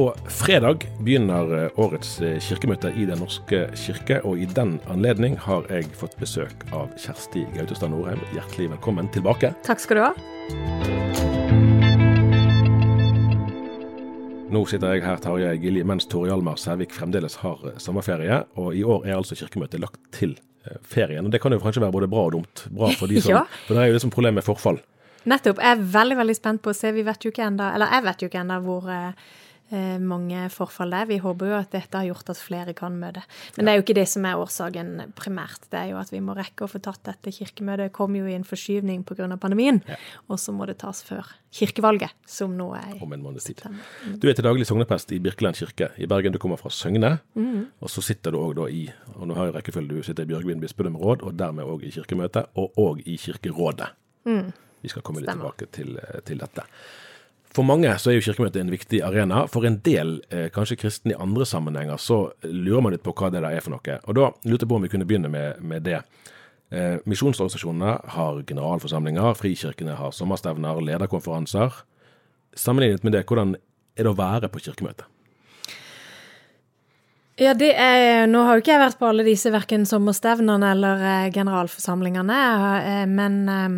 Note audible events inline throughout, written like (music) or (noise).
På fredag begynner eh, årets eh, kirkemøte i Den norske kirke, og i den anledning har jeg fått besøk av Kjersti Gautestad Norheim. Hjertelig velkommen tilbake. Takk skal du ha. Nå sitter jeg her, Tarjei Gilje, mens Tore Hjalmar Sævik fremdeles har eh, sommerferie. Og i år er altså kirkemøtet lagt til ferien. Og det kan jo kanskje være både bra og dumt. Bra for de (laughs) som Ja. For det er jo liksom problemet med forfall. Nettopp. Jeg er veldig veldig spent på å se. Vi vet jo ikke enda, eller Jeg vet jo ikke ennå hvor mange forfall det er. Vi håper jo at dette har gjort at flere kan møte. Men det er jo ikke det som er årsaken primært. Det er jo at vi må rekke å få tatt dette kirkemøtet. Kom jo i en forskyvning pga. pandemien. Og så må det tas før kirkevalget, som nå er om en måneds tid. september. Du er til daglig sogneprest i Birkeland kirke i Bergen. Du kommer fra Søgne. Og så sitter du òg da i og nå har jeg rekkefølge, du sitter i Bjørgvin bispedømmeråd, og dermed òg i kirkemøtet, og òg i Kirkerådet. Vi skal komme litt tilbake til, til dette. For mange så er jo kirkemøtet en viktig arena. For en del, eh, kanskje kristne i andre sammenhenger, så lurer man litt på hva det der er for noe. Og da lurte jeg på om vi kunne begynne med, med det. Eh, misjonsorganisasjonene har generalforsamlinger, frikirkene har sommerstevner, lederkonferanser. Sammenlignet med det, hvordan er det å være på Kirkemøtet? Ja, det er Nå har jo ikke jeg vært på alle disse, verken sommerstevnene eller eh, generalforsamlingene, eh, men eh,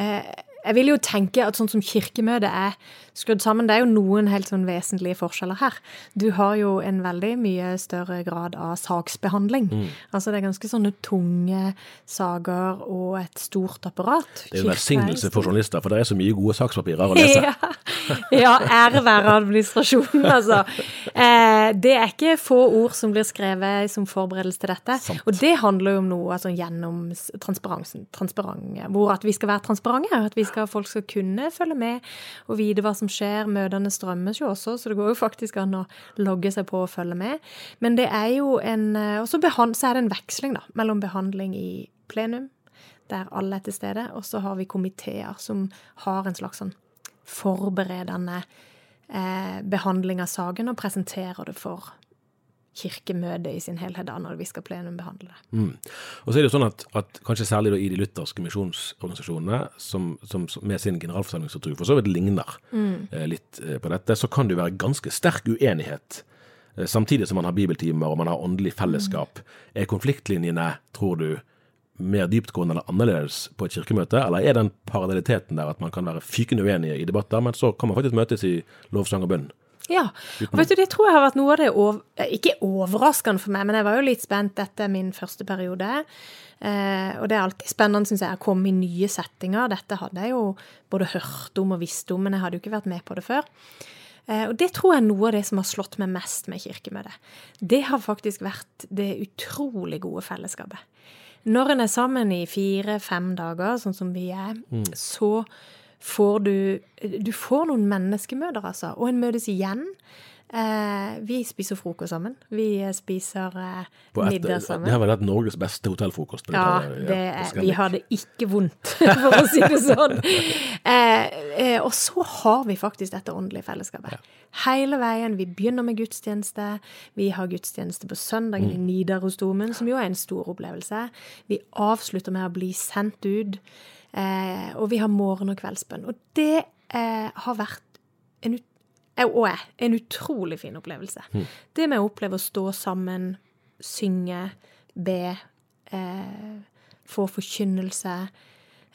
eh, jeg vil jo tenke at sånn som kirkemøtet er skrudd sammen, det er jo noen helt sånn vesentlige forskjeller her. Du har jo en veldig mye større grad av saksbehandling. Altså det er ganske sånne tunge saker og et stort apparat. Det er jo en velsignelse for journalister, for det er så mye gode sakspapirer å lese. (laughs) Ja, ja ære være administrasjonen, altså. Eh, det er ikke få ord som blir skrevet som forberedelse til dette. Sant. Og det handler jo om noe altså, gjennom transparensen. Transparente, hvor at vi skal være transparente, at vi skal, folk skal kunne følge med og vite hva som skjer. Møtene strømmes jo også, så det går jo (laughs) faktisk an å logge seg på og følge med. Men det er jo en eh, Og så er det en veksling, da, mellom behandling i plenum der alle er til stede. Og så har vi komiteer som har en slags sånn forberedende eh, behandling av saken, og presenterer det for kirkemøtet i sin helhet da, når vi skal plenumbehandle det. Mm. Og så er det jo sånn at, at kanskje særlig i de lutherske misjonsorganisasjonene, som, som, som med sin generalforsamlingsstruktur for så vidt ligner eh, litt eh, på dette, så kan det jo være ganske sterk uenighet. Eh, samtidig som man har bibeltimer og man har åndelig fellesskap. Er konfliktlinjene, tror du, mer dyptgående eller annerledes på et kirkemøte, eller er den parallelliteten der at man kan være fykende uenige i debatter, men så kan man faktisk møtes i lovsang og bønn? Ja, og vet du, det tror jeg har vært noe av det ov eh, Ikke overraskende for meg, men jeg var jo litt spent. Dette er min første periode. Eh, og det er alltid spennende, syns jeg, å komme i nye settinger. Dette hadde jeg jo både hørt om og visst om, men jeg hadde jo ikke vært med på det før. Eh, og det tror jeg er noe av det som har slått meg mest med Kirkemøtet. Det har faktisk vært det utrolig gode fellesskapet. Når en er sammen i fire-fem dager, sånn som vi er, så får du Du får noen menneskemøter, altså. Og en møtes igjen. Eh, vi spiser frokost sammen. Vi eh, spiser eh, middag sammen. Det har vært Norges beste hotellfrokost. Ja, det- Scandic. vi har det ikke vondt, (laughs) for å si det sånn. Eh, eh, og så har vi faktisk dette åndelige fellesskapet. Hele veien. Vi begynner med gudstjeneste. Vi har gudstjeneste på søndagen Mm. i Nidarosdomen, som jo er en stor opplevelse. Vi avslutter med å bli sendt ut. Eh, og vi har morgen- og kveldsbønn. Og det eh, har vært en og er en utrolig fin opplevelse. Det med å oppleve å stå sammen, synge, be, eh, få forkynnelse,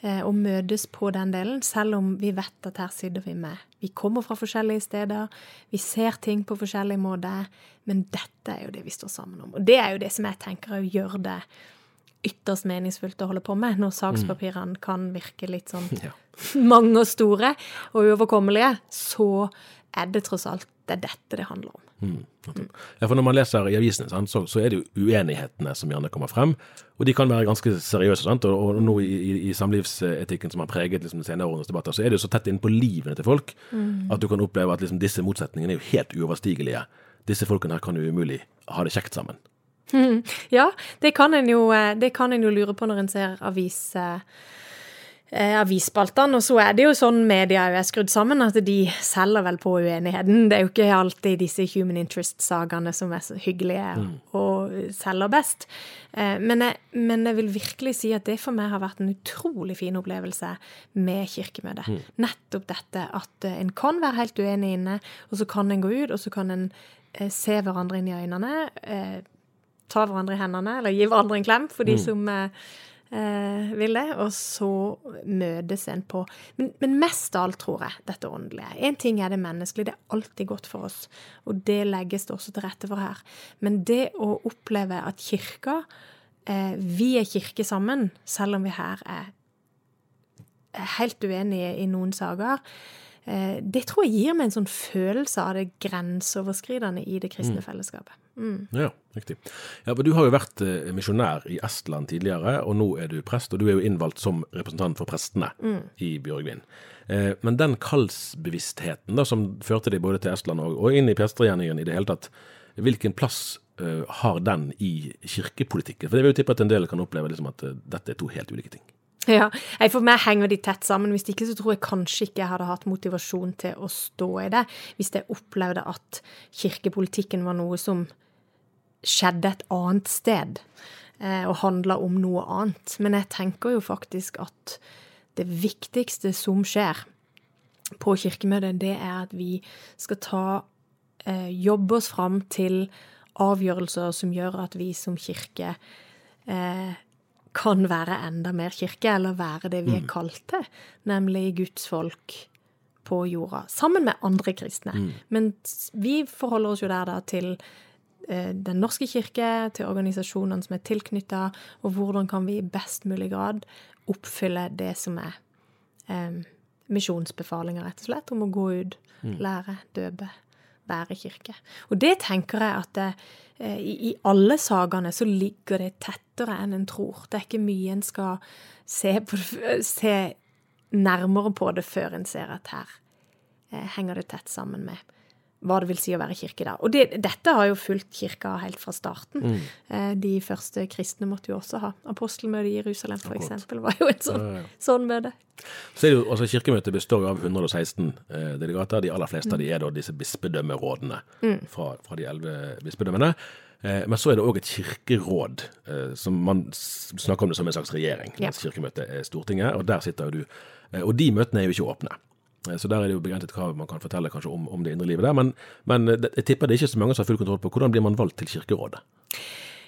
eh, og møtes på den delen, selv om vi vet at her sitter vi med Vi kommer fra forskjellige steder, vi ser ting på forskjellige måter, men dette er jo det vi står sammen om. Og det er jo det som jeg tenker gjør å gjøre det ytterst meningsfullt å holde på med, når sakspapirene kan virke litt sånn (laughs) Ja. mange og store og uoverkommelige, så er det tross alt det er dette det handler om. Mm. Ja, for Når man leser i avisene, sant, så, så er det jo uenighetene som gjerne kommer frem. Og de kan være ganske seriøse. Sant? Og, og nå i, i, samlivsetikken som har preget liksom, de senere årenes debatter, så er det jo så tett innpå livene til folk at du kan oppleve at liksom, disse motsetningene er jo helt uoverstigelige. Disse folkene her kan jo umulig ha det kjekt sammen. (laughs) Ja, det kan en jo, eh, det kan en jo lure på når en ser avis... eh, eh, avisspaltene. Og så er det jo sånn media er skrudd sammen, at de selger vel på uenigheten. Det er jo ikke alltid disse human interest-sagene som er så hyggelige mm. og selger best. Eh, men, jeg, men, jeg, vil virkelig si at det for meg har vært en utrolig fin opplevelse med Kirkemøtet. Mm. Nettopp dette at eh, en kan være helt uenig inne, og så kan en gå ut, og så kan en eh, se hverandre inn i øynene. Eh, ta hverandre i hendene, eller gi hverandre en klem for de mm. som eh, eh, vil det. Og så møtes en på men, men, mest av alt, tror jeg, dette åndelige. Én ting er det menneskelige, det er alltid godt for oss. Og det legges det også til rette for her. Men det å oppleve at kirka eh, Vi er kirke sammen, selv om vi her er helt uenige i noen saker. Eh, det tror jeg gir meg en sånn følelse av det grenseoverskridende i det kristne mm. fellesskapet. Mm. Ja, riktig. Ja, Du har jo vært eh, misjonær i Estland tidligere, og nå er du prest. Og du er jo innvalgt som representant for prestene mm. i Bjørgvin. Eh, men den kallsbevisstheten da, som førte deg både til Estland og, og inn i prestergjerningen i det hele tatt, hvilken plass uh, har den i kirkepolitikken? For det vil jo tippe at en del kan oppleve liksom at dette er to helt ulike ting. Ja, For meg henger de tett sammen. Hvis ikke så tror jeg kanskje ikke jeg hadde hatt motivasjon til å stå i det. Hvis jeg opplevde at kirkepolitikken var noe som skjedde et annet sted eh, og handla om noe annet. Men jeg tenker jo faktisk at det viktigste som skjer på Kirkemøtet, det er at vi skal ta eh, jobbe oss fram til avgjørelser som gjør at vi som kirke eh, kan være enda mer kirke, eller være det vi er mm. kalt til, nemlig Guds folk på jorda, sammen med andre kristne. Mm. Men vi forholder oss jo der da til Den norske kirke, til organisasjonene som er tilknytta, og hvordan kan vi i best mulig grad oppfylle det som er eh, misjonsbefalinger, rett og slett, om å gå ut, mm. lære, døpe, være kirke. Og det tenker jeg at det, eh, i, i, alle sakene så ligger det tettere enn en tror. Det er ikke mye en skal se, på, se nærmere på det før en ser at her eh, henger det tett sammen med hva det vil si å være kirke da. Og det, dette har jo fulgt kirka helt fra starten. Mm. Eh, de første kristne måtte jo også ha Apostelmøtet i Jerusalem, for eksempel, var jo et sånn, ja, ja. sånn møte. Så er det jo, altså Kirkemøtet består av 116 eh, delegater. De aller fleste av de er da disse bispedømmerådene mm. fra, fra, de elleve bispedømmene. Eh, men så er det òg et kirkeråd, eh, som man snakker om det som en slags regjering. Ja. Kirkemøtet er Stortinget, og der sitter jo du. Eh, og de møtene er jo ikke åpne. Eh, så der er det jo begrenset hva man kan fortelle kanskje om, om det indre livet der. Men, men, jeg tipper det er ikke så mange som har full kontroll på hvordan blir man valgt til Kirkerådet.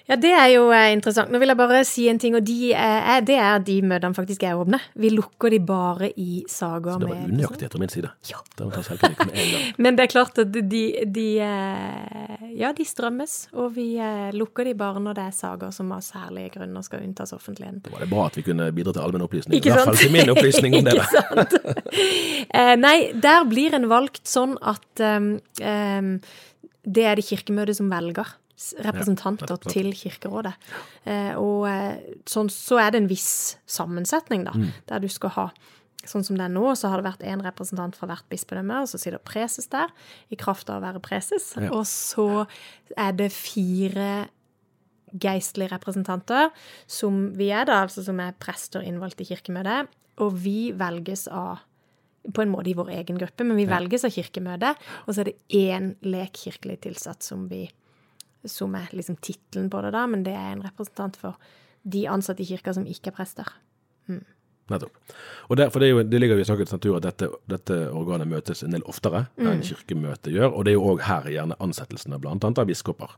Ja, det er jo eh, interessant. Nå vil jeg bare si en ting, og de er, det er de møtene faktisk er åpne. Vi lukker de bare i sager med Så det var unøyaktighet etter min side. Ja. (laughs) Men det er klart at de, de, eh, Ja, de strømmes, og vi eh, lukker de bare når det er sager som av særlige grunner skal unntas offentligheten. Da var det bra at vi kunne bidra til allmenn opplysning. Ikke sant? I hvert fall til min opplysning om (laughs) det. Ikke sant? nei, der blir en valgt sånn at um, um, det er det Kirkemøtet som velger representanter til Kirkerådet. Eh, og eh, sånn, så er det en viss sammensetning, da, mm. der du skal ha Sånn som det er nå, så har det vært én representant fra hvert bispedømme, og så sitter preses der, i kraft av å være preses. Ja. Og så er det fire geistlige representanter, som vi er, da, altså som er prester innvalgt i Kirkemøtet. Og vi velges av på en måte i vår egen gruppe, men vi velges av Kirkemøtet. Og så er det én lekkirkelig tilsatt som vi som er liksom tittelen på det, da, men det er en representant for de ansatte i kirka som ikke er prester. Mm. Nettopp. Og der, det, jo, det, ligger jo i sakens natur at dette, dette, organet møtes en del oftere mm. enn kirkemøtet gjør, og det er jo òg her gjerne ansettelsene bl.a. av biskoper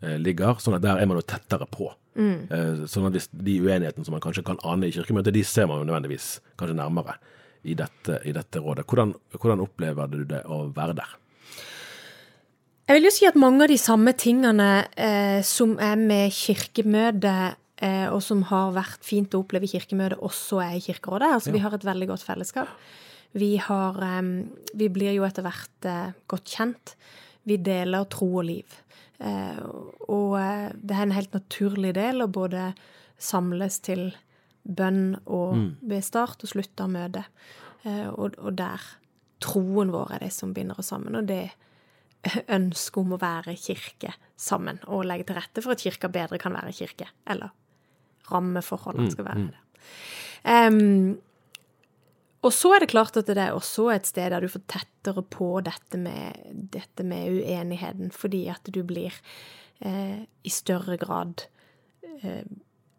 eh, ligger, sånn at der er man jo tettere på. Mm. Eh, sånn at de uenighetene som man kanskje kan ane i kirkemøtet, de ser man jo nødvendigvis kanskje nærmere i dette, i dette rådet. Hvordan, hvordan opplever du det å være der? Jeg vil jo si at mange av de samme tingene eh, som er med Kirkemøtet, eh, og som har vært fint å oppleve i Kirkemøtet, også er i Kirkerådet. Altså, ja. Vi har et veldig godt fellesskap. Vi, har, eh, vi blir jo etter hvert eh, godt kjent. Vi deler tro og liv. Eh, og eh, det er en helt naturlig del å både samles til bønn og mm. ved start og slutt av møtet. Og, og der troen vår er det som binder oss sammen. og det er ønske om å være kirke sammen, og legge til rette for at kirka bedre kan være kirke. Eller rammeforholdene mm, skal være mm. det. Um, Og så er det klart at det er også et sted der du får tettere på dette med, dette med uenigheten, fordi at du blir eh, i større grad eh,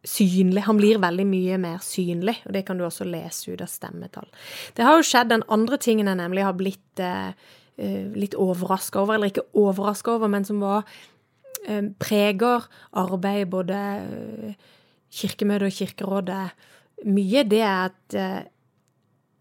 synlig. Han blir veldig mye mer synlig, og det kan du også lese ut av stemmetall. Det har jo skjedd den andre tingen jeg nemlig har blitt eh litt overraska over, eller ikke overraska over, men som var eh, preger arbeidet både eh, Kirkemøtet og Kirkerådet mye, det er at eh,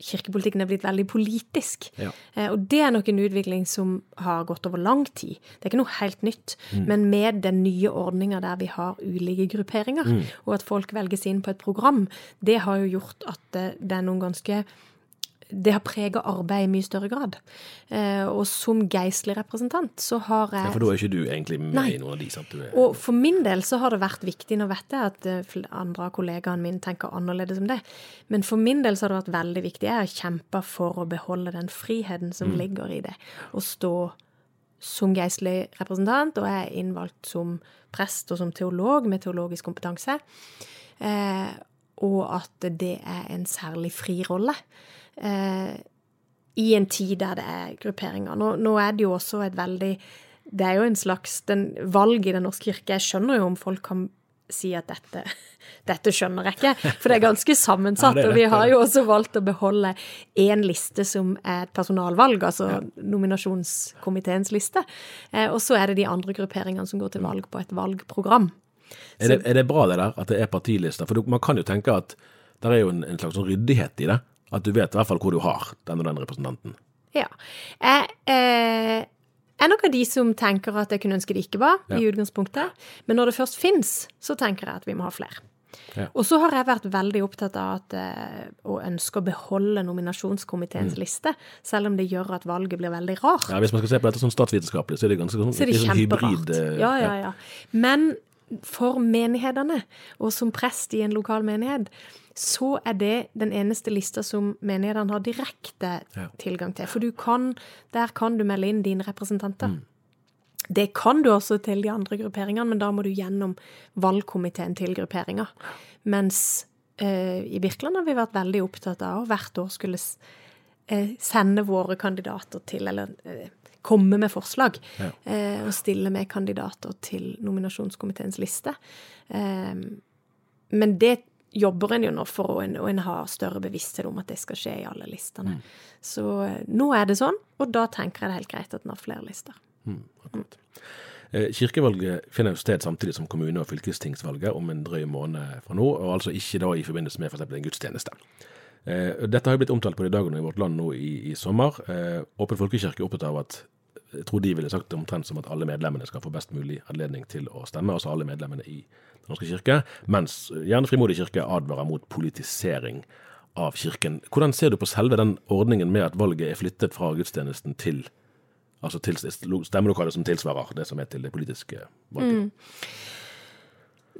kirkepolitikken er blitt veldig politisk. Ja. Eh, og det er nok en utvikling som har gått over lang tid. Det er ikke noe helt nytt. Mm. Men med den nye ordninga der vi har ulike grupperinger, Mm. og at folk velges inn på et program, det har jo gjort at det, det er noen ganske det har prega arbeidet i mye større grad. Eh, og som geistlig representant så har jeg Ja, for da er ikke du egentlig med Nei. i noen av de, er, og for min del så har det vært viktig, nå vet jeg at eh, andre av kollegaene mine tenker annerledes om det, men for min del så har det vært veldig viktig. Jeg har kjempa for å beholde den friheten som ligger i det. Å stå som geistlig representant, og jeg er innvalgt som prest og som teolog med teologisk kompetanse. Eh, og at det er en særlig fri rolle. Eh, i en tid der det er grupperinger. Nå, nå er det jo også et veldig Det er jo en slags den, valg i Den norske kirke. Jeg skjønner jo om folk kan si at dette, (laughs) dette skjønner jeg ikke, for det er ganske sammensatt. Ja, er og vi har jo også valgt å beholde én liste som er et personalvalg, altså nominasjonskomiteens liste. Eh, og så er det de andre grupperingene som går til valg på et valgprogram. er, det, er det bra det der, at det er partilister? For man kan jo tenke at det er jo en, en slags ryddighet i det. At du vet i hvert fall hvor du har den og den representanten. Ja. Jeg eh, er nok av de som tenker at jeg kunne ønske det ikke var, i utgangspunktet. Men når det først fins, så tenker jeg at vi må ha flere. Ja. Og så har jeg vært veldig opptatt av at, eh, og ønsker å beholde nominasjonskomiteens Mm. liste, selv om det gjør at valget blir veldig rart. Ja, Hvis man skal se på dette som statsvitenskapelig, så er det ganske sånn, Så er det sånn hybrid. eh, Ja, ja, ja. Men for menighetene, og som prest i en lokal menighet, så er det den eneste lista som menighetene har direkte Ja. tilgang til. For du kan, der kan du melde inn dine representanter. Mm. Det kan du også til de andre grupperingene, men da må du gjennom valgkomiteen til grupperinga. Mens eh, i Birkeland har vi vært veldig opptatt av å hvert år skulle eh, sende våre kandidater til, eller eh, komme med forslag, Ja. eh, og stille med kandidater til nominasjonskomiteens liste. Eh, men det jobber en jo nå for, og en, og en har større bevissthet om at det skal skje i alle listene. Så eh, nå er det sånn, og da tenker jeg det er helt greit at en har flere lister. Mm, akkurat. Eh, Kirkevalget finner jo sted samtidig som kommune- og fylkestingsvalget om en drøy måned fra nå, og altså ikke da i forbindelse med f.eks. en gudstjeneste. Eh, Dette har jo blitt omtalt på de dagene i Vårt Land nå i, i sommer. Eh, Åpen folkekirke er opptatt av at jeg tror de ville sagt det omtrent som at alle medlemmene skal få best mulig anledning til å stemme, altså alle medlemmene i Den norske kirke, mens eh, Gjerne Frimodig kirke advarer mot politisering av kirken. Hvordan ser du på selve den ordningen med at valget er flyttet fra gudstjenesten til Altså til stemmelokalet som tilsvarer det som er til det politiske valget.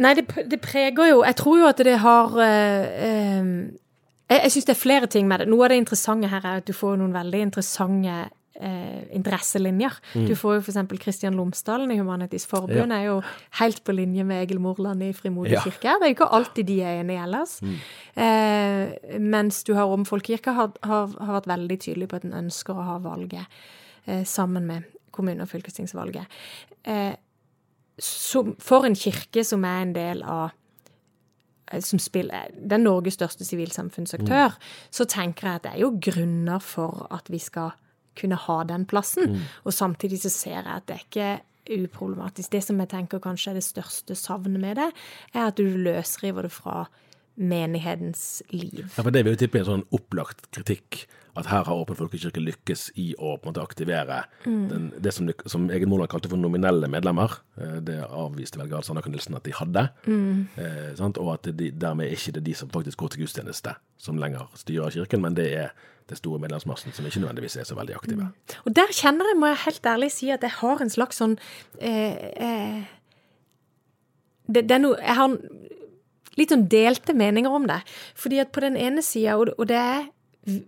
Nei, det, det preger jo Jeg tror jo at det har eh, eh, Jeg, jeg syns det er flere ting med det. Noe av det interessante her er at du får noen veldig interessante eh, interesselinjer. Du får jo f.eks. Kristian Lomsdalen i Humanitisk Forbund er jo helt på linje med Egil Morland i Frimodig Ja. kirke. Det er jo ikke alltid de er enige ellers. Eh, mens du har om folkekirka har, har, har vært veldig tydelig på at en ønsker å ha valget eh, sammen med kommune- og fylkestingsvalget. Eh, som, for en kirke som er en del av eh, som spiller, Det er Norges største sivilsamfunnsaktør. Så tenker jeg at det er jo grunner for at vi skal kunne ha den plassen. Og samtidig så ser jeg at det er ikke uproblematisk. Det som jeg tenker kanskje er det største savnet med det, er at du løsriver det fra menighetens liv. Ja, for Det vil jo tippe en sånn opplagt kritikk, at her har Åpen folkekirke lykkes i å på en måte aktivere den, det som, som Egen Moland kalte for nominelle medlemmer. Eh, Det avviste vel Gard Sandaker Nilsen at de hadde. Eh, sant? Og at de, dermed er ikke det de som faktisk går til gudstjeneste, som lenger styrer kirken, men det er det store medlemsmassen som ikke nødvendigvis er så veldig aktive. Og der kjenner jeg, må jeg helt ærlig si, at jeg har en slags sånn eh, eh, det, det er noe Jeg har litt sånn delte meninger om det. Fordi at på den ene sida, og, og det er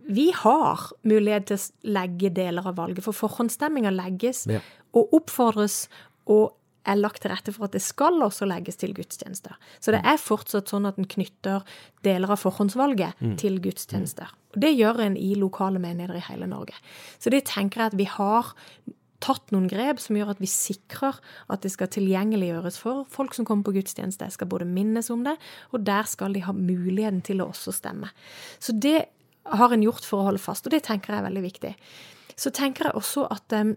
Vi har mulighet til å legge deler av valget, for forhåndsstemminga legges Ja. og oppfordres og er lagt til rette for at det skal også legges til gudstjenester. Så det er fortsatt sånn at en knytter deler av forhåndsvalget til gudstjenester. Og det gjør en i lokale menigheter i hele Norge. Så det tenker jeg at vi har tatt noen grep som gjør at vi sikrer at det skal tilgjengeliggjøres for folk som kommer på gudstjeneste. Jeg skal både minnes om det, og der skal de ha muligheten til å også stemme. Så det har en gjort for å holde fast, og det tenker jeg er veldig viktig. Så tenker jeg også at um,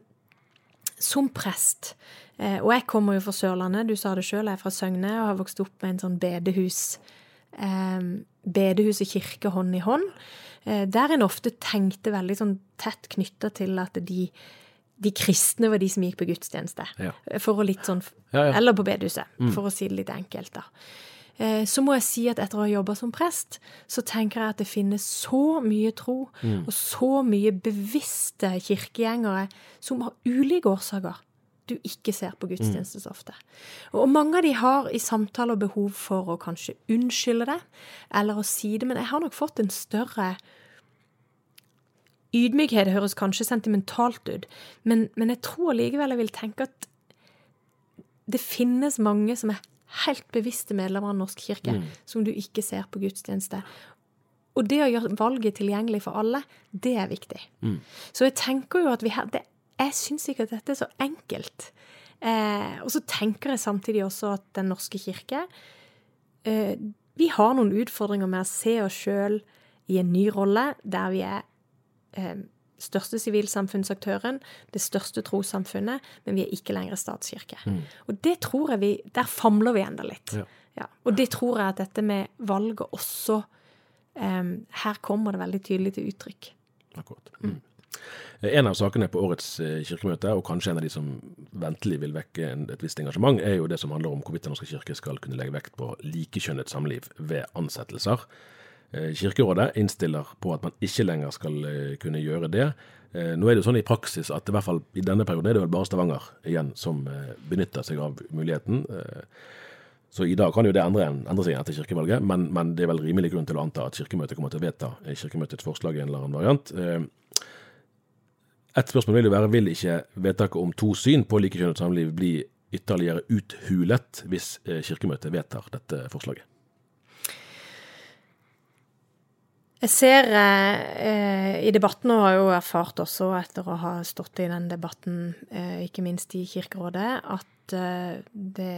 som prest Og jeg kommer jo fra Sørlandet, du sa det sjøl, jeg er fra Søgne og har vokst opp med en sånn bedehus eh, Bedehus og kirke hånd i hånd. Eh, der en ofte tenkte veldig sånn tett knytta til at de de kristne var de som gikk på gudstjeneste. Ja. For å litt sånn, Ja, ja. Eller på bedehuset, for å si det litt enkelt. da. Eh, Så må jeg si at etter å ha jobba som prest, så tenker jeg at det finnes så mye tro og så mye bevisste kirkegjengere som av ulike årsaker du ikke ser på gudstjeneste så ofte. Og mange av de har i samtaler behov for å kanskje unnskylde det, eller å si det, men jeg har nok fått en større Ydmykhet høres kanskje sentimentalt ut, men, men jeg tror likevel jeg vil tenke at det finnes mange som er helt bevisste medlemmer av Norsk kirke, som du ikke ser på gudstjeneste. Og det å gjøre valget tilgjengelig for alle, det er viktig. Så jeg tenker jo at vi her det, Jeg syns ikke at dette er så enkelt. Eh, og så tenker jeg samtidig også at Den norske kirke eh, Vi har noen utfordringer med å se oss sjøl i en ny rolle, der vi er eh, største sivilsamfunnsaktøren, det største trossamfunnet, men vi er ikke lenger statskirke. Og det tror jeg vi Der famler vi enda litt. Ja. Ja. Og det tror jeg at dette med valget også eh, Her kommer det veldig tydelig til uttrykk. Akkurat. Mm. En av sakene på årets eh, kirkemøte, og kanskje en av de som ventelig vil vekke et visst engasjement, er jo det som handler om hvorvidt Den norske kirke skal kunne legge vekt på likekjønnet samliv ved ansettelser. Eh, Kirkerådet innstiller på at man ikke lenger skal eh, kunne gjøre det. Nå er det jo sånn i praksis at i hvert fall i denne perioden er det vel bare Stavanger igjen som benytter seg av muligheten. Så i dag kan jo det endre, endre seg etter kirkevalget, men, men det er vel rimelig grunn til å anta at Kirkemøtet kommer til å vedta Kirkemøtets forslag i en eller annen variant. Et spørsmål vil jo være vil ikke vedtaket om to syn på likekjønnet samliv bli ytterligere uthulet hvis eh, Kirkemøtet vedtar dette forslaget? Jeg ser eh, i debatten, og har jo erfart også etter å ha stått i den debatten, eh, ikke minst i Kirkerådet, at eh, det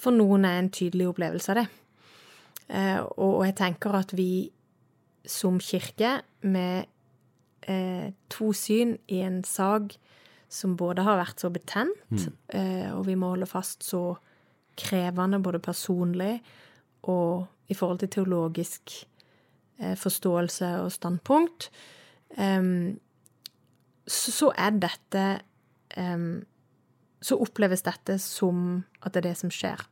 for noen er en tydelig opplevelse av det. Eh, og, og jeg tenker at vi som kirke, med eh, to syn i en sak som både har vært så betent, eh, og vi må holde fast så krevende både personlig og i forhold til teologisk eh, forståelse og standpunkt, så, så er dette Så oppleves dette som at det er det som skjer.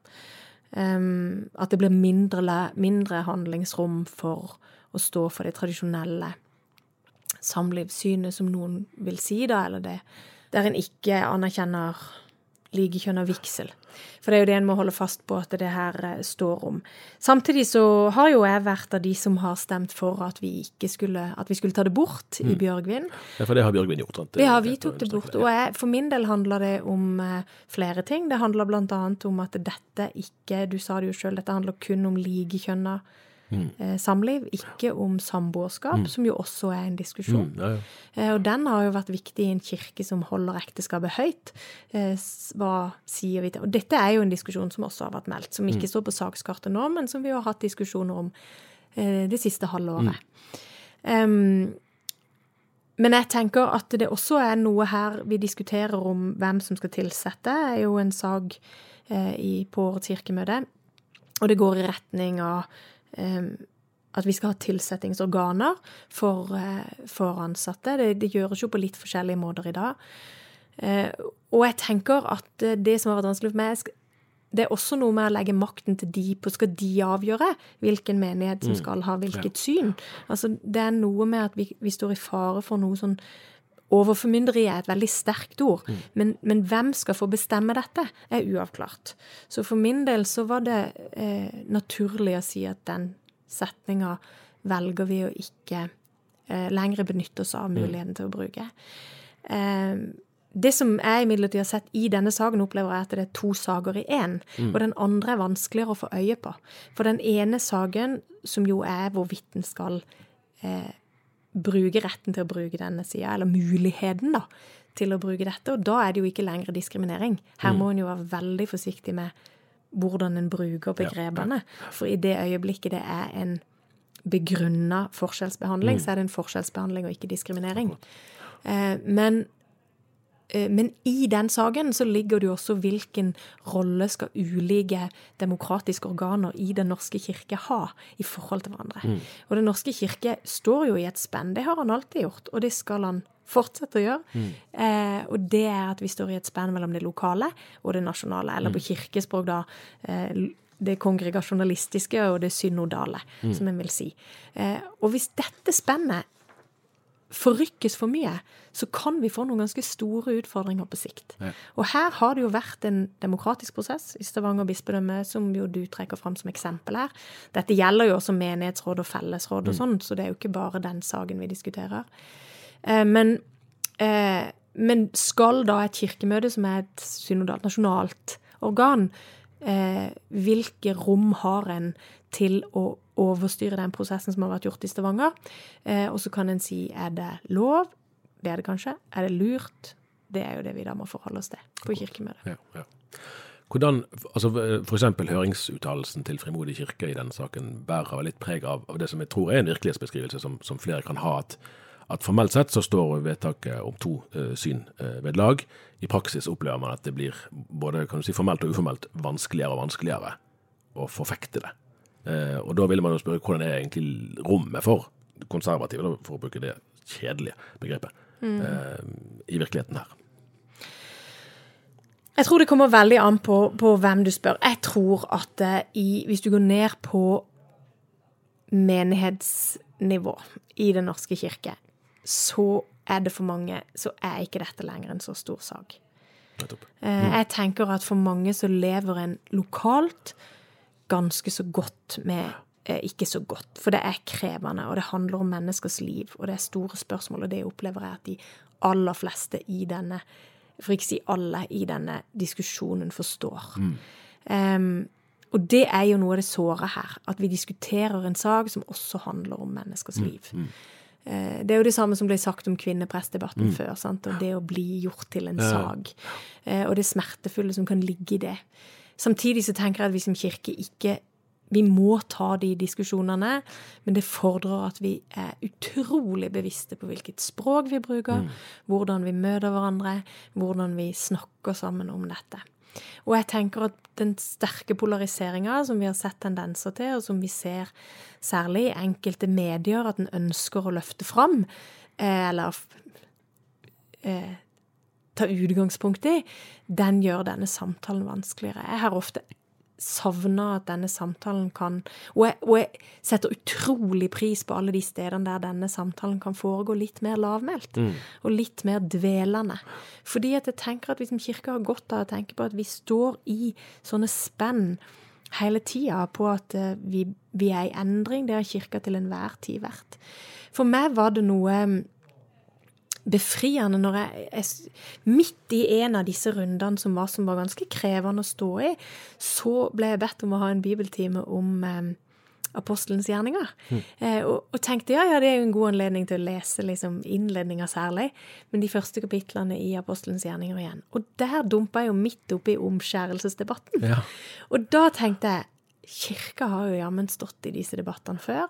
Um, at det blir mindre, mindre handlingsrom for å stå for det tradisjonelle samlivssynet, som noen vil si, da, eller det der en ikke anerkjenner likekjønna vigsel. For det er jo det en må holde fast på at det her eh, står om. Samtidig så har jo jeg vært av de som har stemt for at vi ikke skulle, at vi skulle ta det bort i Bjørgvin. Ja, for det har Bjørgvin gjort. sant? Ja, vi tok det bort. Og jeg, for min del handler det om eh, flere ting. Det handler annet om at dette ikke, du sa det jo sjøl, dette handler kun om likekjønna eh, samliv, ikke om samboerskap, som jo også er en diskusjon. Mm, ja, ja. Eh, Og den har jo vært viktig i en kirke som holder ekteskapet høyt. Eh, Hva sier vi til Og dette er jo en diskusjon som også har vært meldt, som ikke står på sakskartet nå, men som vi har hatt diskusjoner om eh, det siste halve året. Um, men jeg tenker at det også er noe her vi diskuterer om hvem som skal tilsette. Det er jo en sak eh, på årets kirkemøte, og det går i retning av at vi skal ha tilsettingsorganer for, eh, for ansatte. Det, det gjøres jo på litt forskjellige måter i dag. Eh, og jeg tenker at eh, det som har vært vanskelig for meg, det er også noe med å legge makten til de på Skal de avgjøre hvilken menighet som skal ha hvilket syn? Altså, det er noe med at vi, vi står i fare for noe sånn Overformynderi er et veldig sterkt ord, men, men hvem skal få bestemme dette, er uavklart. Så for min del så var det eh, naturlig å si at den setninga velger vi å ikke eh, lenger benytte oss av muligheten til å bruke. Eh, det som jeg imidlertid har sett i denne saken, opplever jeg at det er to saker i én. Mm. Og den andre er vanskeligere å få øye på. For den ene saken, som jo er hvorvidt en skal eh, bruke retten til å bruke denne sida, eller muligheten da, til å bruke dette, og da er det jo ikke lenger diskriminering. Her Mm. må en jo være veldig forsiktig med hvordan en bruker begrepene. For i det øyeblikket det er en begrunna forskjellsbehandling, Mm. så er det en forskjellsbehandling og ikke diskriminering. Eh, men, men i den saken så ligger det jo også hvilken rolle skal ulike demokratiske organer i Den norske kirke ha i forhold til hverandre. Og Den norske kirke står jo i et spenn. Det har han alltid gjort, og det skal han fortsette å gjøre. Eh, og det er at vi står i et spenn mellom det lokale og det nasjonale, eller på kirkespråk da eh, det kongregasjonalistiske og det synodale, som en vil si. Eh, og hvis dette spennet forrykkes for mye, så kan vi få noen ganske store utfordringer på sikt. Og her har det jo vært en demokratisk prosess i Stavanger bispedømme, som jo du trekker fram som eksempel her. Dette gjelder jo også menighetsråd og fellesråd og sånn, så det er jo ikke bare den saken vi diskuterer. Eh, men, eh, men skal da et kirkemøte, som er et synodalt nasjonalt organ, eh, hvilke rom har en til å overstyre den prosessen som har vært gjort i Stavanger? Eh, og så kan en si er det lov? Det er det kanskje. Er det lurt? Det er jo det vi da må forholde oss til på kirkemøtet. Ja, ja. Hvordan, altså eksempel høringsuttalelsen til Frimodig kirke i denne saken bærer litt preg av, av det som jeg tror er en virkelighetsbeskrivelse som, som flere kan ha, at, at formelt sett så står vedtaket om to uh, syn uh, ved lag. I praksis opplever man at det blir både kan du si, formelt og uformelt vanskeligere og vanskeligere å forfekte det. Eh, og da vil man jo spørre hvordan er egentlig rommet for konservative, for å bruke det kjedelige begrepet, mm. i virkeligheten her. Jeg tror det kommer veldig an på, på hvem du spør. Jeg tror at eh, i, hvis du går ned på menighetsnivå i Den norske kirke, så er det for mange Så er ikke dette lenger en så stor sak. Eh, Jeg tenker at for mange så lever en lokalt ganske så godt med eh, ikke så godt. For det er krevende, og det handler om menneskers liv, og det er store spørsmål, og det opplever jeg at de aller fleste i denne, for ikke si alle, i denne diskusjonen forstår. Em, og det er jo noe av det såre her, at vi diskuterer en sak som også handler om menneskers liv. Eh, Det er jo det samme som ble sagt om kvinneprestdebatten før. Sant? Og det å bli gjort til en sag. Eh, Og det smertefulle som kan ligge i det. Samtidig så tenker jeg at vi som kirke ikke Vi må ta de diskusjonene, men det fordrer at vi er utrolig bevisste på hvilket språk vi bruker, hvordan vi møter hverandre, hvordan vi snakker sammen om dette. Og jeg tenker at den sterke polariseringa som vi har sett tendenser til, og som vi ser særlig i enkelte medier at en ønsker å løfte fram, eh, eller eh, ta utgangspunkt i, den gjør denne samtalen vanskeligere. Jeg har ofte savna at denne samtalen kan og jeg, og jeg setter utrolig pris på alle de stedene der denne samtalen kan foregå litt mer lavmælt. Og litt mer dvelende. Fordi at jeg tenker at vi som kirke har godt av å tenke på at vi står i sånne spenn hele tida på at eh, vi, vi er i endring. Det har kirka til enhver tid vært. For meg var det noe befriende når jeg, jeg Midt i en av disse rundene som var, som var ganske krevende å stå i, så ble jeg bedt om å ha en bibeltime om eh, apostelens gjerninger. Eh, og, og tenkte ja, ja, det er jo en god anledning til å lese liksom, innledninga særlig, men de første kapitlene i apostelens gjerninger igjen. Og der dumpa jeg jo midt oppi omskjærelsesdebatten. Ja. Og da tenkte jeg kirka har jo jammen stått i disse debattene før.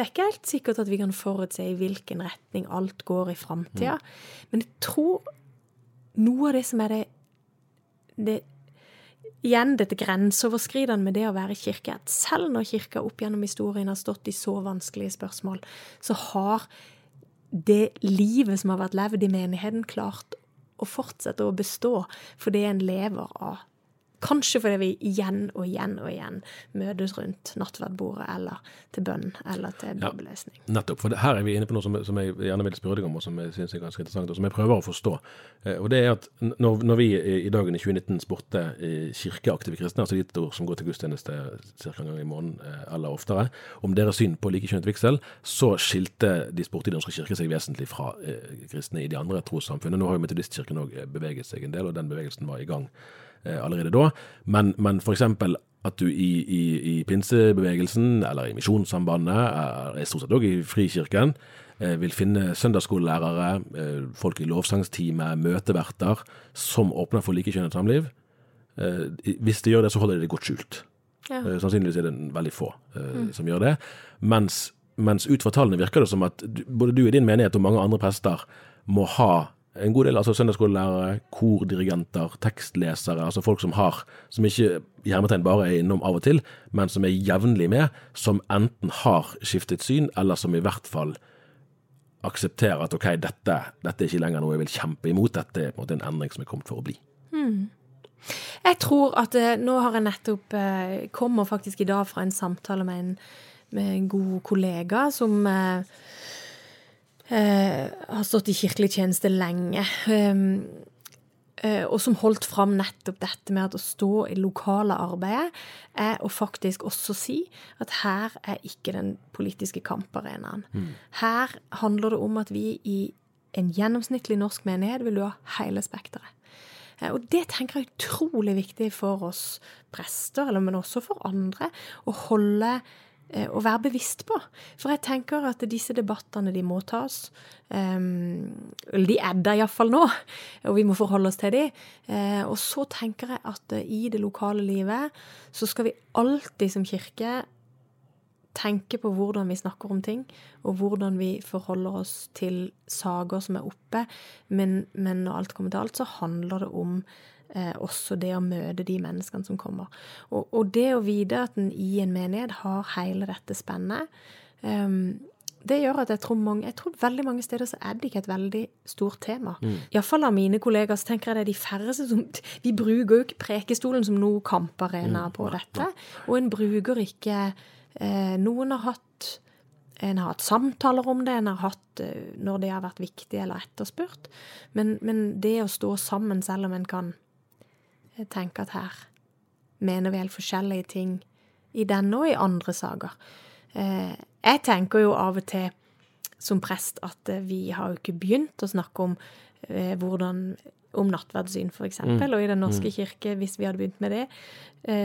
Det er ikke helt sikkert at vi kan forutse i hvilken retning alt går i framtida. Men jeg tror noe av det som er det, det Igjen dette grenseoverskridende med det å være kirke, at selv når kirka opp gjennom historien har stått i så vanskelige spørsmål, så har det livet som har vært levd i menigheten, klart å fortsette å bestå fordi en lever av Kanskje fordi vi igjen og igjen og igjen møtes rundt nattverdbordet eller til bønn eller til bibellesning. Ja, nettopp. For her er vi inne på noe som, som, jeg gjerne vil spørre deg om, og som jeg synes er ganske interessant, og som jeg prøver å forstå. Eh, og det er at når, når vi i dagen i 2019 spurte kirkeaktive kristne, altså de som går til gudstjeneste ca. en gang i måneden eh, eller oftere, om deres syn på likekjønnet vigsel, så skilte de spurte i Den norske kirke seg vesentlig fra eh, kristne i de andre trossamfunnene. Nå har jo Metodistkirken òg beveget seg en del, og den bevegelsen var i gang Eh, allerede da. Men, men f.eks. at du i, i, i, pinsebevegelsen, eller i Misjonssambandet, eller stort sett òg i Frikirken, eh, vil finne søndagsskolelærere, eh, folk i lovsangsteamet, møteverter, som åpner for likekjønnet samliv. Hvis de gjør det, så holder de det godt skjult. Ja. Sannsynligvis er det veldig få mm. som gjør det. Mens, mens ut fra tallene virker det som at både du i din menighet og mange andre prester må ha en god del altså søndagsskolelærere, kordirigenter, tekstlesere, altså folk som har, som ikke hermetegn bare er innom av og til, men som er jevnlig med, som enten har skiftet syn, eller som i hvert fall aksepterer at ok, dette, dette er ikke lenger noe jeg vil kjempe imot, dette er på en måte en endring som er kommet for å bli. Hmm. Jeg tror at uh, nå har jeg nettopp uh, kommer faktisk i dag fra en samtale med en, med en god kollega som eh, har stått i kirkelig tjeneste lenge. Um, og som holdt fram nettopp dette med at å stå i lokale arbeidet er å faktisk også si at her er ikke den politiske kamparenaen. Mm. Her handler det om at vi i en gjennomsnittlig norsk menighet vil ha hele spekteret. Eh, og det tenker jeg er utrolig viktig for oss prester, men også for andre, å holde Eh, å være bevisst på. For jeg tenker at disse debattene, de må tas. eller de er der iallfall nå, og vi må forholde oss til dem. Uh, og så tenker jeg at uh, i det lokale livet så skal vi alltid som kirke tenke på hvordan vi snakker om ting, og hvordan vi forholder oss til saker som er oppe. Men, men når alt kommer til alt, så handler det om eh, også det å møte de menneskene som kommer. Og, og det å vite at en i en menighet har hele dette spennet, um, det gjør at jeg tror, mange, jeg tror veldig mange steder så er det ikke et veldig stort tema. Mm. Iallfall av mine kollegaer så tenker jeg det er de færreste som Vi bruker jo ikke Prekestolen som noe kamparena mm. på dette. Og en bruker ikke eh, Noen har hatt en har hatt samtaler om det, en har hatt eh, når det har vært viktig eller etterspurt. Men, men det å stå sammen selv om en kan jeg tenker at her mener vi helt forskjellige ting i denne og i andre saker. Eh, jeg tenker jo av og til som prest at eh, vi har jo ikke begynt å snakke om eh, hvordan om nattverdssyn, f.eks. Mm. Og i Den norske mm. kirke, hvis vi hadde begynt med det,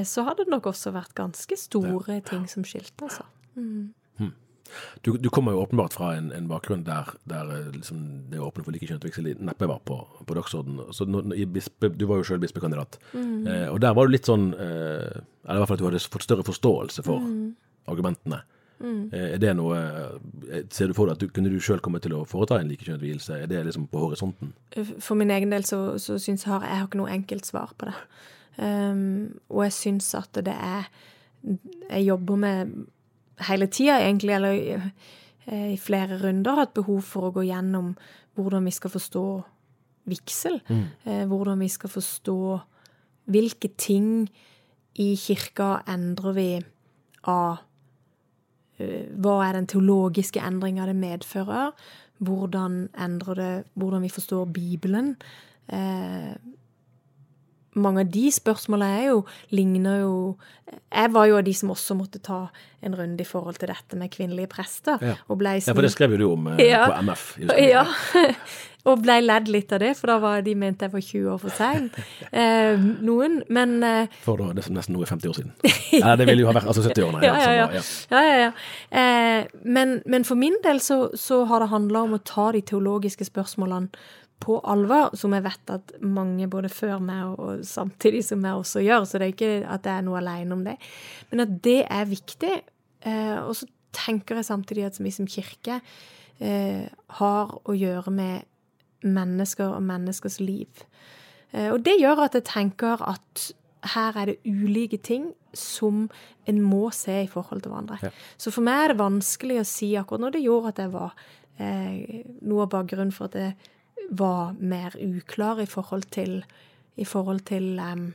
så hadde det nok også vært ganske store ting som skilte, altså. Mm. Du, du, kommer jo åpenbart fra en, en bakgrunn der, der eh, liksom det å åpne for likekjønnet vigsel neppe var på, på dagsordenen. Du var jo sjøl bispekandidat, mm. eh, og der var du litt sånn eh, Eller i hvert fall at du hadde fått større forståelse for mm. argumentene. Mm. Eh, er det noe eh, Ser du for deg at du, kunne du sjøl komme til å foreta en likekjønnet vielse? Er det liksom på horisonten? For min egen del så, så syns jeg har, jeg har ikke noe enkelt svar på det. Um, og jeg syns at det er Jeg jobber med hele tida, egentlig, eller eh, i flere runder, hatt behov for å gå gjennom hvordan vi skal forstå vigsel. Mm. Eh, hvordan vi skal forstå hvilke ting i kirka endrer vi av eh, Hva er den teologiske endringa det medfører? Hvordan endrer det Hvordan vi forstår Bibelen? Mange av de spørsmålene er jo, ligner jo Jeg var jo av de som også måtte ta en runde i forhold til dette med kvinnelige prester. Ja, ja for det skrev jo du om eh, ja. på MF. Ja, (laughs) og blei ledd litt av det, for da var de mente jeg var 20 år for sein. (laughs) Eh, noen, men eh, For da, det er nesten noe 50 år siden. ja, det ville jo ha vært altså 70-årene. (laughs) Ja, ja, ja. ja, ja, ja. Eh, men, men, for min del så, så har det handla om å ta de teologiske spørsmålene på alvor, som jeg vet at mange både før meg og, samtidig som meg også gjør, så det er ikke at jeg er noe alene om det. Men at det er viktig. Eh, og så tenker jeg samtidig at vi som kirke eh, har å gjøre med mennesker og menneskers liv. Eh, og det gjør at jeg tenker at her er det ulike ting som en må se i forhold til hverandre. Ja. Så for meg er det vanskelig å si akkurat nå. Det gjorde at jeg var eh, noe av bakgrunnen for at jeg var mer uklar i forhold til, i forhold til um,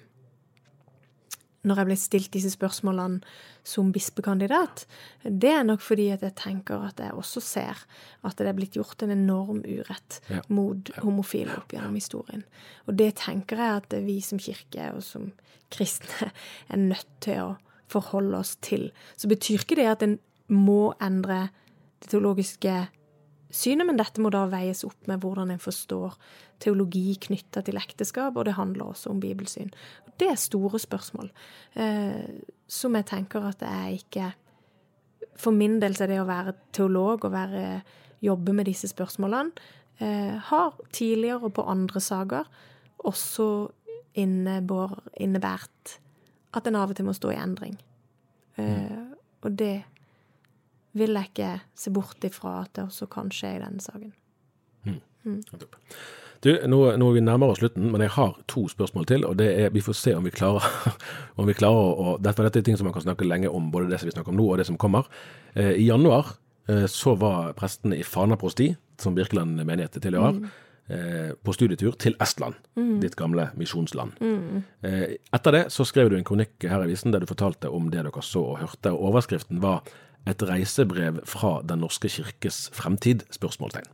når jeg ble stilt disse spørsmålene som bispekandidat, det er nok fordi at jeg tenker at jeg også ser at det er blitt gjort en enorm urett Ja. mot homofile opp gjennom historien. Og det tenker jeg at vi som kirke og som kristne er nødt til å forholde oss til. Så betyr ikke det at en må endre det teologiske synet, men dette må da veies opp med hvordan en forstår teologi knytta til ekteskap, og det handler også om bibelsyn. Det er store spørsmål eh, som jeg tenker at det er ikke For min del så er det å være teolog og være, jobbe med disse spørsmålene eh, har tidligere og på andre saker også innebår, innebært at en av og til må stå i endring. Eh, og det vil jeg ikke se bort ifra at det også kan skje i denne saken. Nettopp. Du, nå, nå er vi nærmere slutten, men jeg har to spørsmål til. og det er, Vi får se om vi klarer, (laughs) om vi klarer å dette, dette er ting som man kan snakke lenge om, både det som vi snakker om nå og det som kommer. Eh, I januar eh, så var prestene i Fana prosti, som Birkeland menighet tilhører, eh, på studietur til Estland, ditt gamle misjonsland. Eh, etter det så skrev du en kronikk her i avisen der du fortalte om det dere så og hørte. og Overskriften var 'Et reisebrev fra Den norske kirkes fremtid?' spørsmålstegn.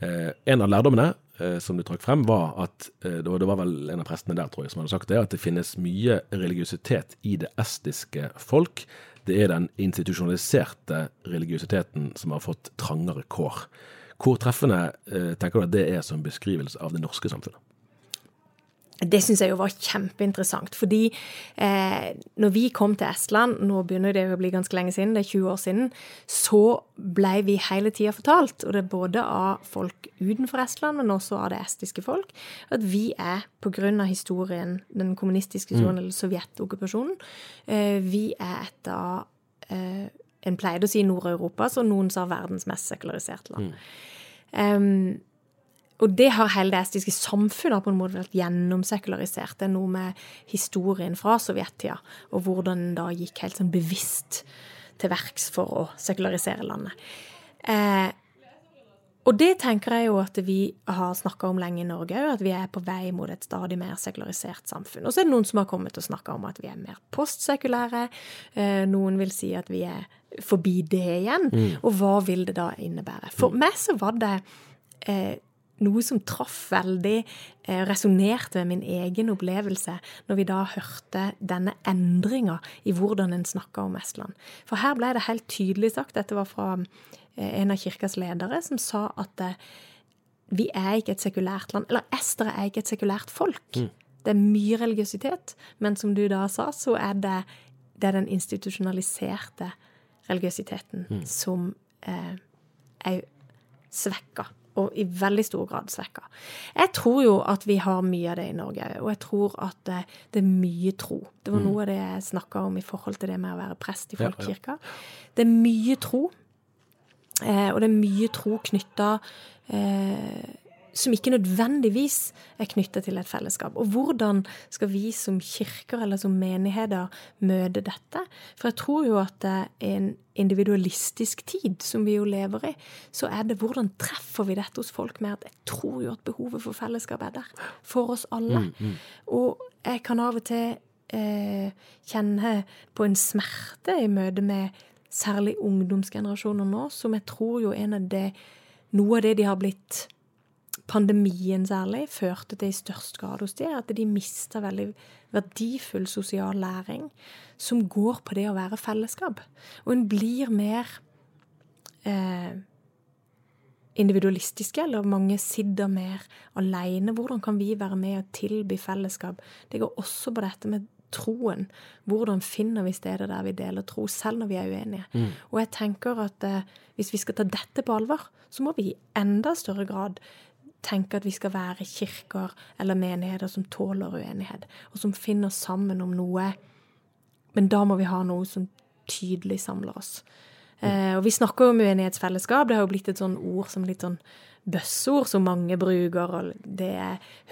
Eh, en av lærdommene eh, som du trakk frem, var at eh, det var- vel en av prestene der tror jeg, som hadde sagt det, at det finnes mye religiøsitet i det estiske folk. Det er den institusjonaliserte religiøsiteten som har fått trangere kår. Hvor treffende tenker du at det er som beskrivelse av det norske samfunnet? Det syns jeg jo var kjempeinteressant. Fordi eh, når vi kom til Estland, nå begynner det å bli ganske lenge siden, det er 20 år siden, så ble vi hele tida fortalt, og det er både av folk utenfor Estland, men også av det estiske folk, at vi er, av historien, den kommunistiske historien, eller sovjetokkupasjonen, eh, vi er et av eh, En pleide å si Nord-Europas, og noen sa verdens mest sekulariserte land. Em, og det har hele det estiske samfunnet på en måte vært gjennomsekularisert. Det er noe med historien fra sovjettida, og hvordan en da gikk helt sånn bevisst til verks for å sekularisere landet. Eh, og det tenker jeg jo at vi har snakka om lenge i Norge òg, at vi er på vei mot et stadig mer sekularisert samfunn. Og så er det noen som har kommet og snakka om at vi er mer postsekulære. Eh, noen vil si at vi er forbi det igjen. Og hva vil det da innebære? For meg så var det eh, noe som traff veldig, eh, resonnerte med min egen opplevelse, når vi da hørte denne endringa i hvordan en snakka om Estland. For her ble det helt tydelig sagt, dette var fra eh, en av kirkas ledere, som sa at eh, vi er ikke et sekulært land, eller estere er ikke et sekulært folk. Det er mye religiøsitet, men som du da sa, så er det, det er den institusjonaliserte religiøsiteten som eh, er svekka, og i veldig stor grad svekka. Jeg tror jo at vi har mye av det i Norge, og jeg tror at det, det er mye tro. Det var noe av det jeg snakka om i forhold til det med å være prest i folkekirka. Det er mye tro, eh, og det er mye tro knytta eh, som ikke nødvendigvis er knytta til et fellesskap. Og hvordan skal vi som kirker eller som menigheter møte dette? For jeg tror jo at er en individualistisk tid som vi jo lever i, så er det hvordan treffer vi dette hos folk med at jeg tror jo at behovet for fellesskap er der. For oss alle. Og jeg kan av og til eh, kjenne på en smerte i møte med særlig ungdomsgenerasjoner nå, som jeg tror jo en av det Noe av det de har blitt pandemien særlig førte til i størst grad hos de, er at de mista veldig verdifull sosial læring som går på det å være fellesskap. Og en blir mer eh, individualistiske, eller mange sitter mer alene. Hvordan kan vi være med og tilby fellesskap? Det går også på dette med troen. Hvordan finner vi steder der vi deler tro, selv når vi er uenige? Og jeg tenker at eh, hvis vi skal ta dette på alvor, så må vi i enda større grad tenke at vi skal være kirker eller menigheter som tåler uenighet, og som finner sammen om noe. Men da må vi ha noe som tydelig samler oss. Eh, og vi snakker jo om uenighetsfellesskap. Det har jo blitt et sånn ord som litt sånn bøsseord som mange bruker, og det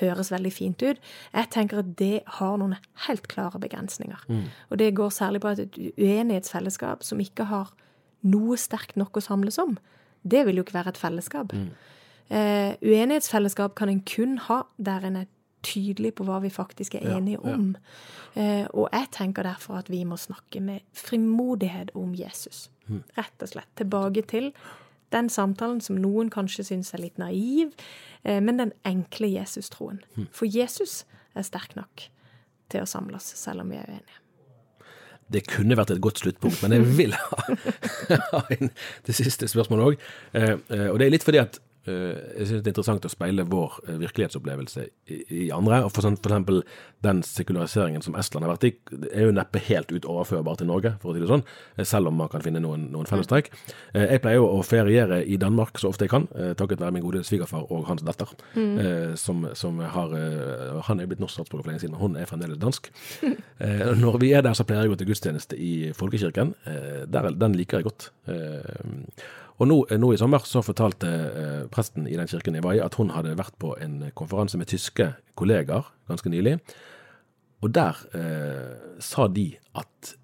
høres veldig fint ut. Jeg tenker at det har noen helt klare begrensninger. Og det går særlig på at et uenighetsfellesskap som ikke har noe sterkt nok å samles om, det vil jo ikke være et felleskap. Eh, uenighetsfellesskap kan en kun ha der en er tydelig på hva vi faktisk er Ja, enige ja. om. Eh, og jeg tenker derfor at vi må snakke med frimodighet om Jesus. Hmm. Rett og slett. Tilbake til den samtalen som noen kanskje syns er litt naiv, eh, men den enkle Jesus-troen. Hmm. For Jesus er sterk nok til å samles, selv om vi er uenige. Det kunne vært et godt sluttpunkt, men jeg vil ha, (laughs) ha inn det siste spørsmålet òg. Og det er litt fordi at jeg synes det er interessant å speile vår eh, virkelighetsopplevelse i, i andre. og For, sånn, for eksempel den sekulariseringen som Estland har vært i, er jo neppe helt ut overførbar til Norge, for å si det sånn, eh, selv om man kan finne noen, noen fellestrekk. Eh, jeg pleier jo å feriere i Danmark så ofte jeg kan, eh, takket være min gode svigerfar og hans datter, eh, som, som har eh, Han er jo blitt norsk statsborger for lenge siden, men hun er fremdeles dansk. (laughs) Eh, når vi er der, så pleier jeg å gå til gudstjeneste i folkekirken. Eh, der, den liker jeg godt. Eh, og nå, nå i sommer så fortalte eh, presten i den kirken jeg var i, at hun hadde vært på en konferanse med tyske kolleger ganske nylig. Og der eh, sa de at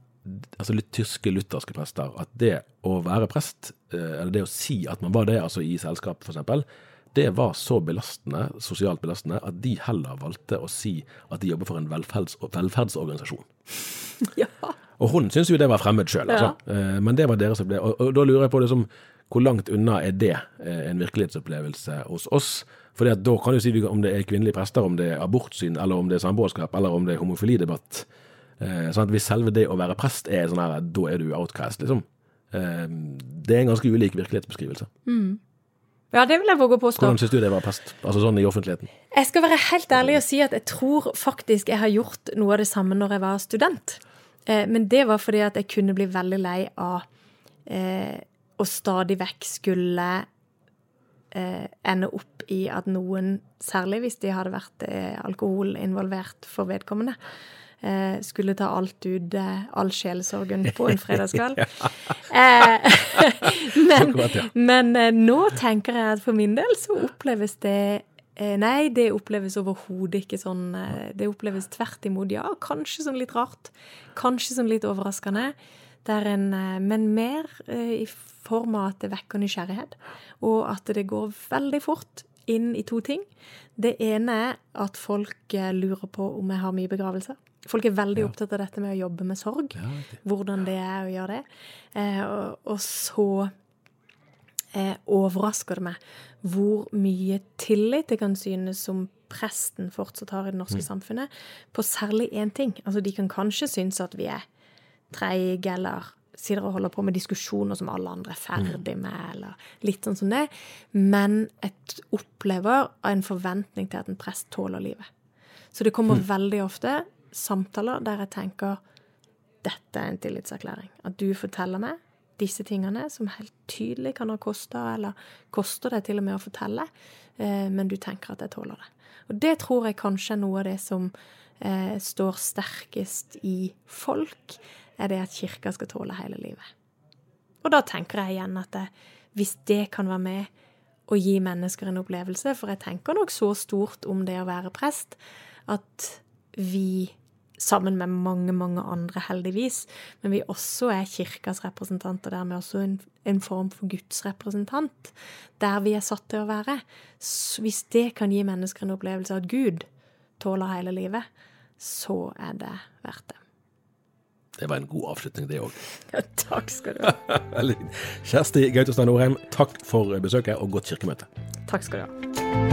altså litt tyske lutherske prester, at det å være prest, eh, eller det å si at man var det, altså i selskap f.eks., det var så belastende, sosialt belastende, at de heller valgte å si at de jobber for en velferds velferdsorganisasjon. (laughs) Ja. Og hun syntes jo det var fremmed sjøl, altså. Ja. Men det var deres opplevelse. Og, og da lurer jeg på liksom, hvor langt unna er det eh, en virkelighetsopplevelse hos oss? For da kan du si om det er kvinnelige prester, om det er abortsyn, eller om det er samboerskap, eller om det er homofilidebatt. Eh, sånn at Hvis selve det å være prest er sånn her, da er du outcast, liksom. Eh, det er en ganske ulik virkelighetsbeskrivelse. ja, det vil jeg våge å påstå. Hvordan syns du det var prest? Altså sånn i offentligheten? Jeg skal være helt ærlig og si at jeg tror faktisk jeg har gjort noe av det samme når jeg var student. Eh, men det var fordi at jeg kunne bli veldig lei av å stadig vekk skulle eh, ende opp i at noen, særlig hvis de hadde vært eh, alkohol involvert for vedkommende, eh, skulle ta alt ut, eh, all sjelesorgen på en fredagskveld. (laughs) Eh, (laughs) men men eh, nå tenker jeg at for min del så oppleves det Nei, det oppleves overhodet ikke sånn. Det oppleves tvert imot, ja. Kanskje som litt rart. Kanskje som litt overraskende. Det en, eh, men mer eh, i form av at det vekker nysgjerrighet, og at det går veldig fort inn i to ting. Det ene er at folk eh, lurer på om jeg har mye begravelser. Folk er veldig opptatt av dette med å jobbe med sorg. Hvordan det er å gjøre det. Eh, og, og så eh, overrasker det meg hvor mye tillit det kan synes som presten fortsatt har i det norske samfunnet, på særlig én ting. Altså, de kan kanskje synes at vi er treige, eller sitter og holder på med diskusjoner som alle andre er ferdig med, eller litt sånn som det. Men jeg opplever en forventning til at en prest tåler livet. Så det kommer veldig ofte samtaler der jeg tenker dette er en tillitserklæring. At du forteller meg disse tingene som helt tydelig kan ha kosta, eller koster det til og med å fortelle, eh, men du tenker at jeg tåler det. Og det tror jeg kanskje er noe av det som eh, står sterkest i folk, er det at kirka skal tåle hele livet. Og da tenker jeg igjen at hvis det kan være med å gi mennesker en opplevelse, for jeg tenker nok så stort om det å være prest, at vi sammen med mange, mange andre, heldigvis, men vi også er kirkas representant, og dermed også en, en form for Guds representant, der vi er satt til å være. Så hvis det kan gi mennesker en opplevelse av at Gud tåler hele livet, så er det verdt det. Det var en god avslutning, det òg. Ja, takk skal du ha. (laughs) Kjersti Gautestein Norheim, takk for besøket og godt kirkemøte. Takk skal du ha.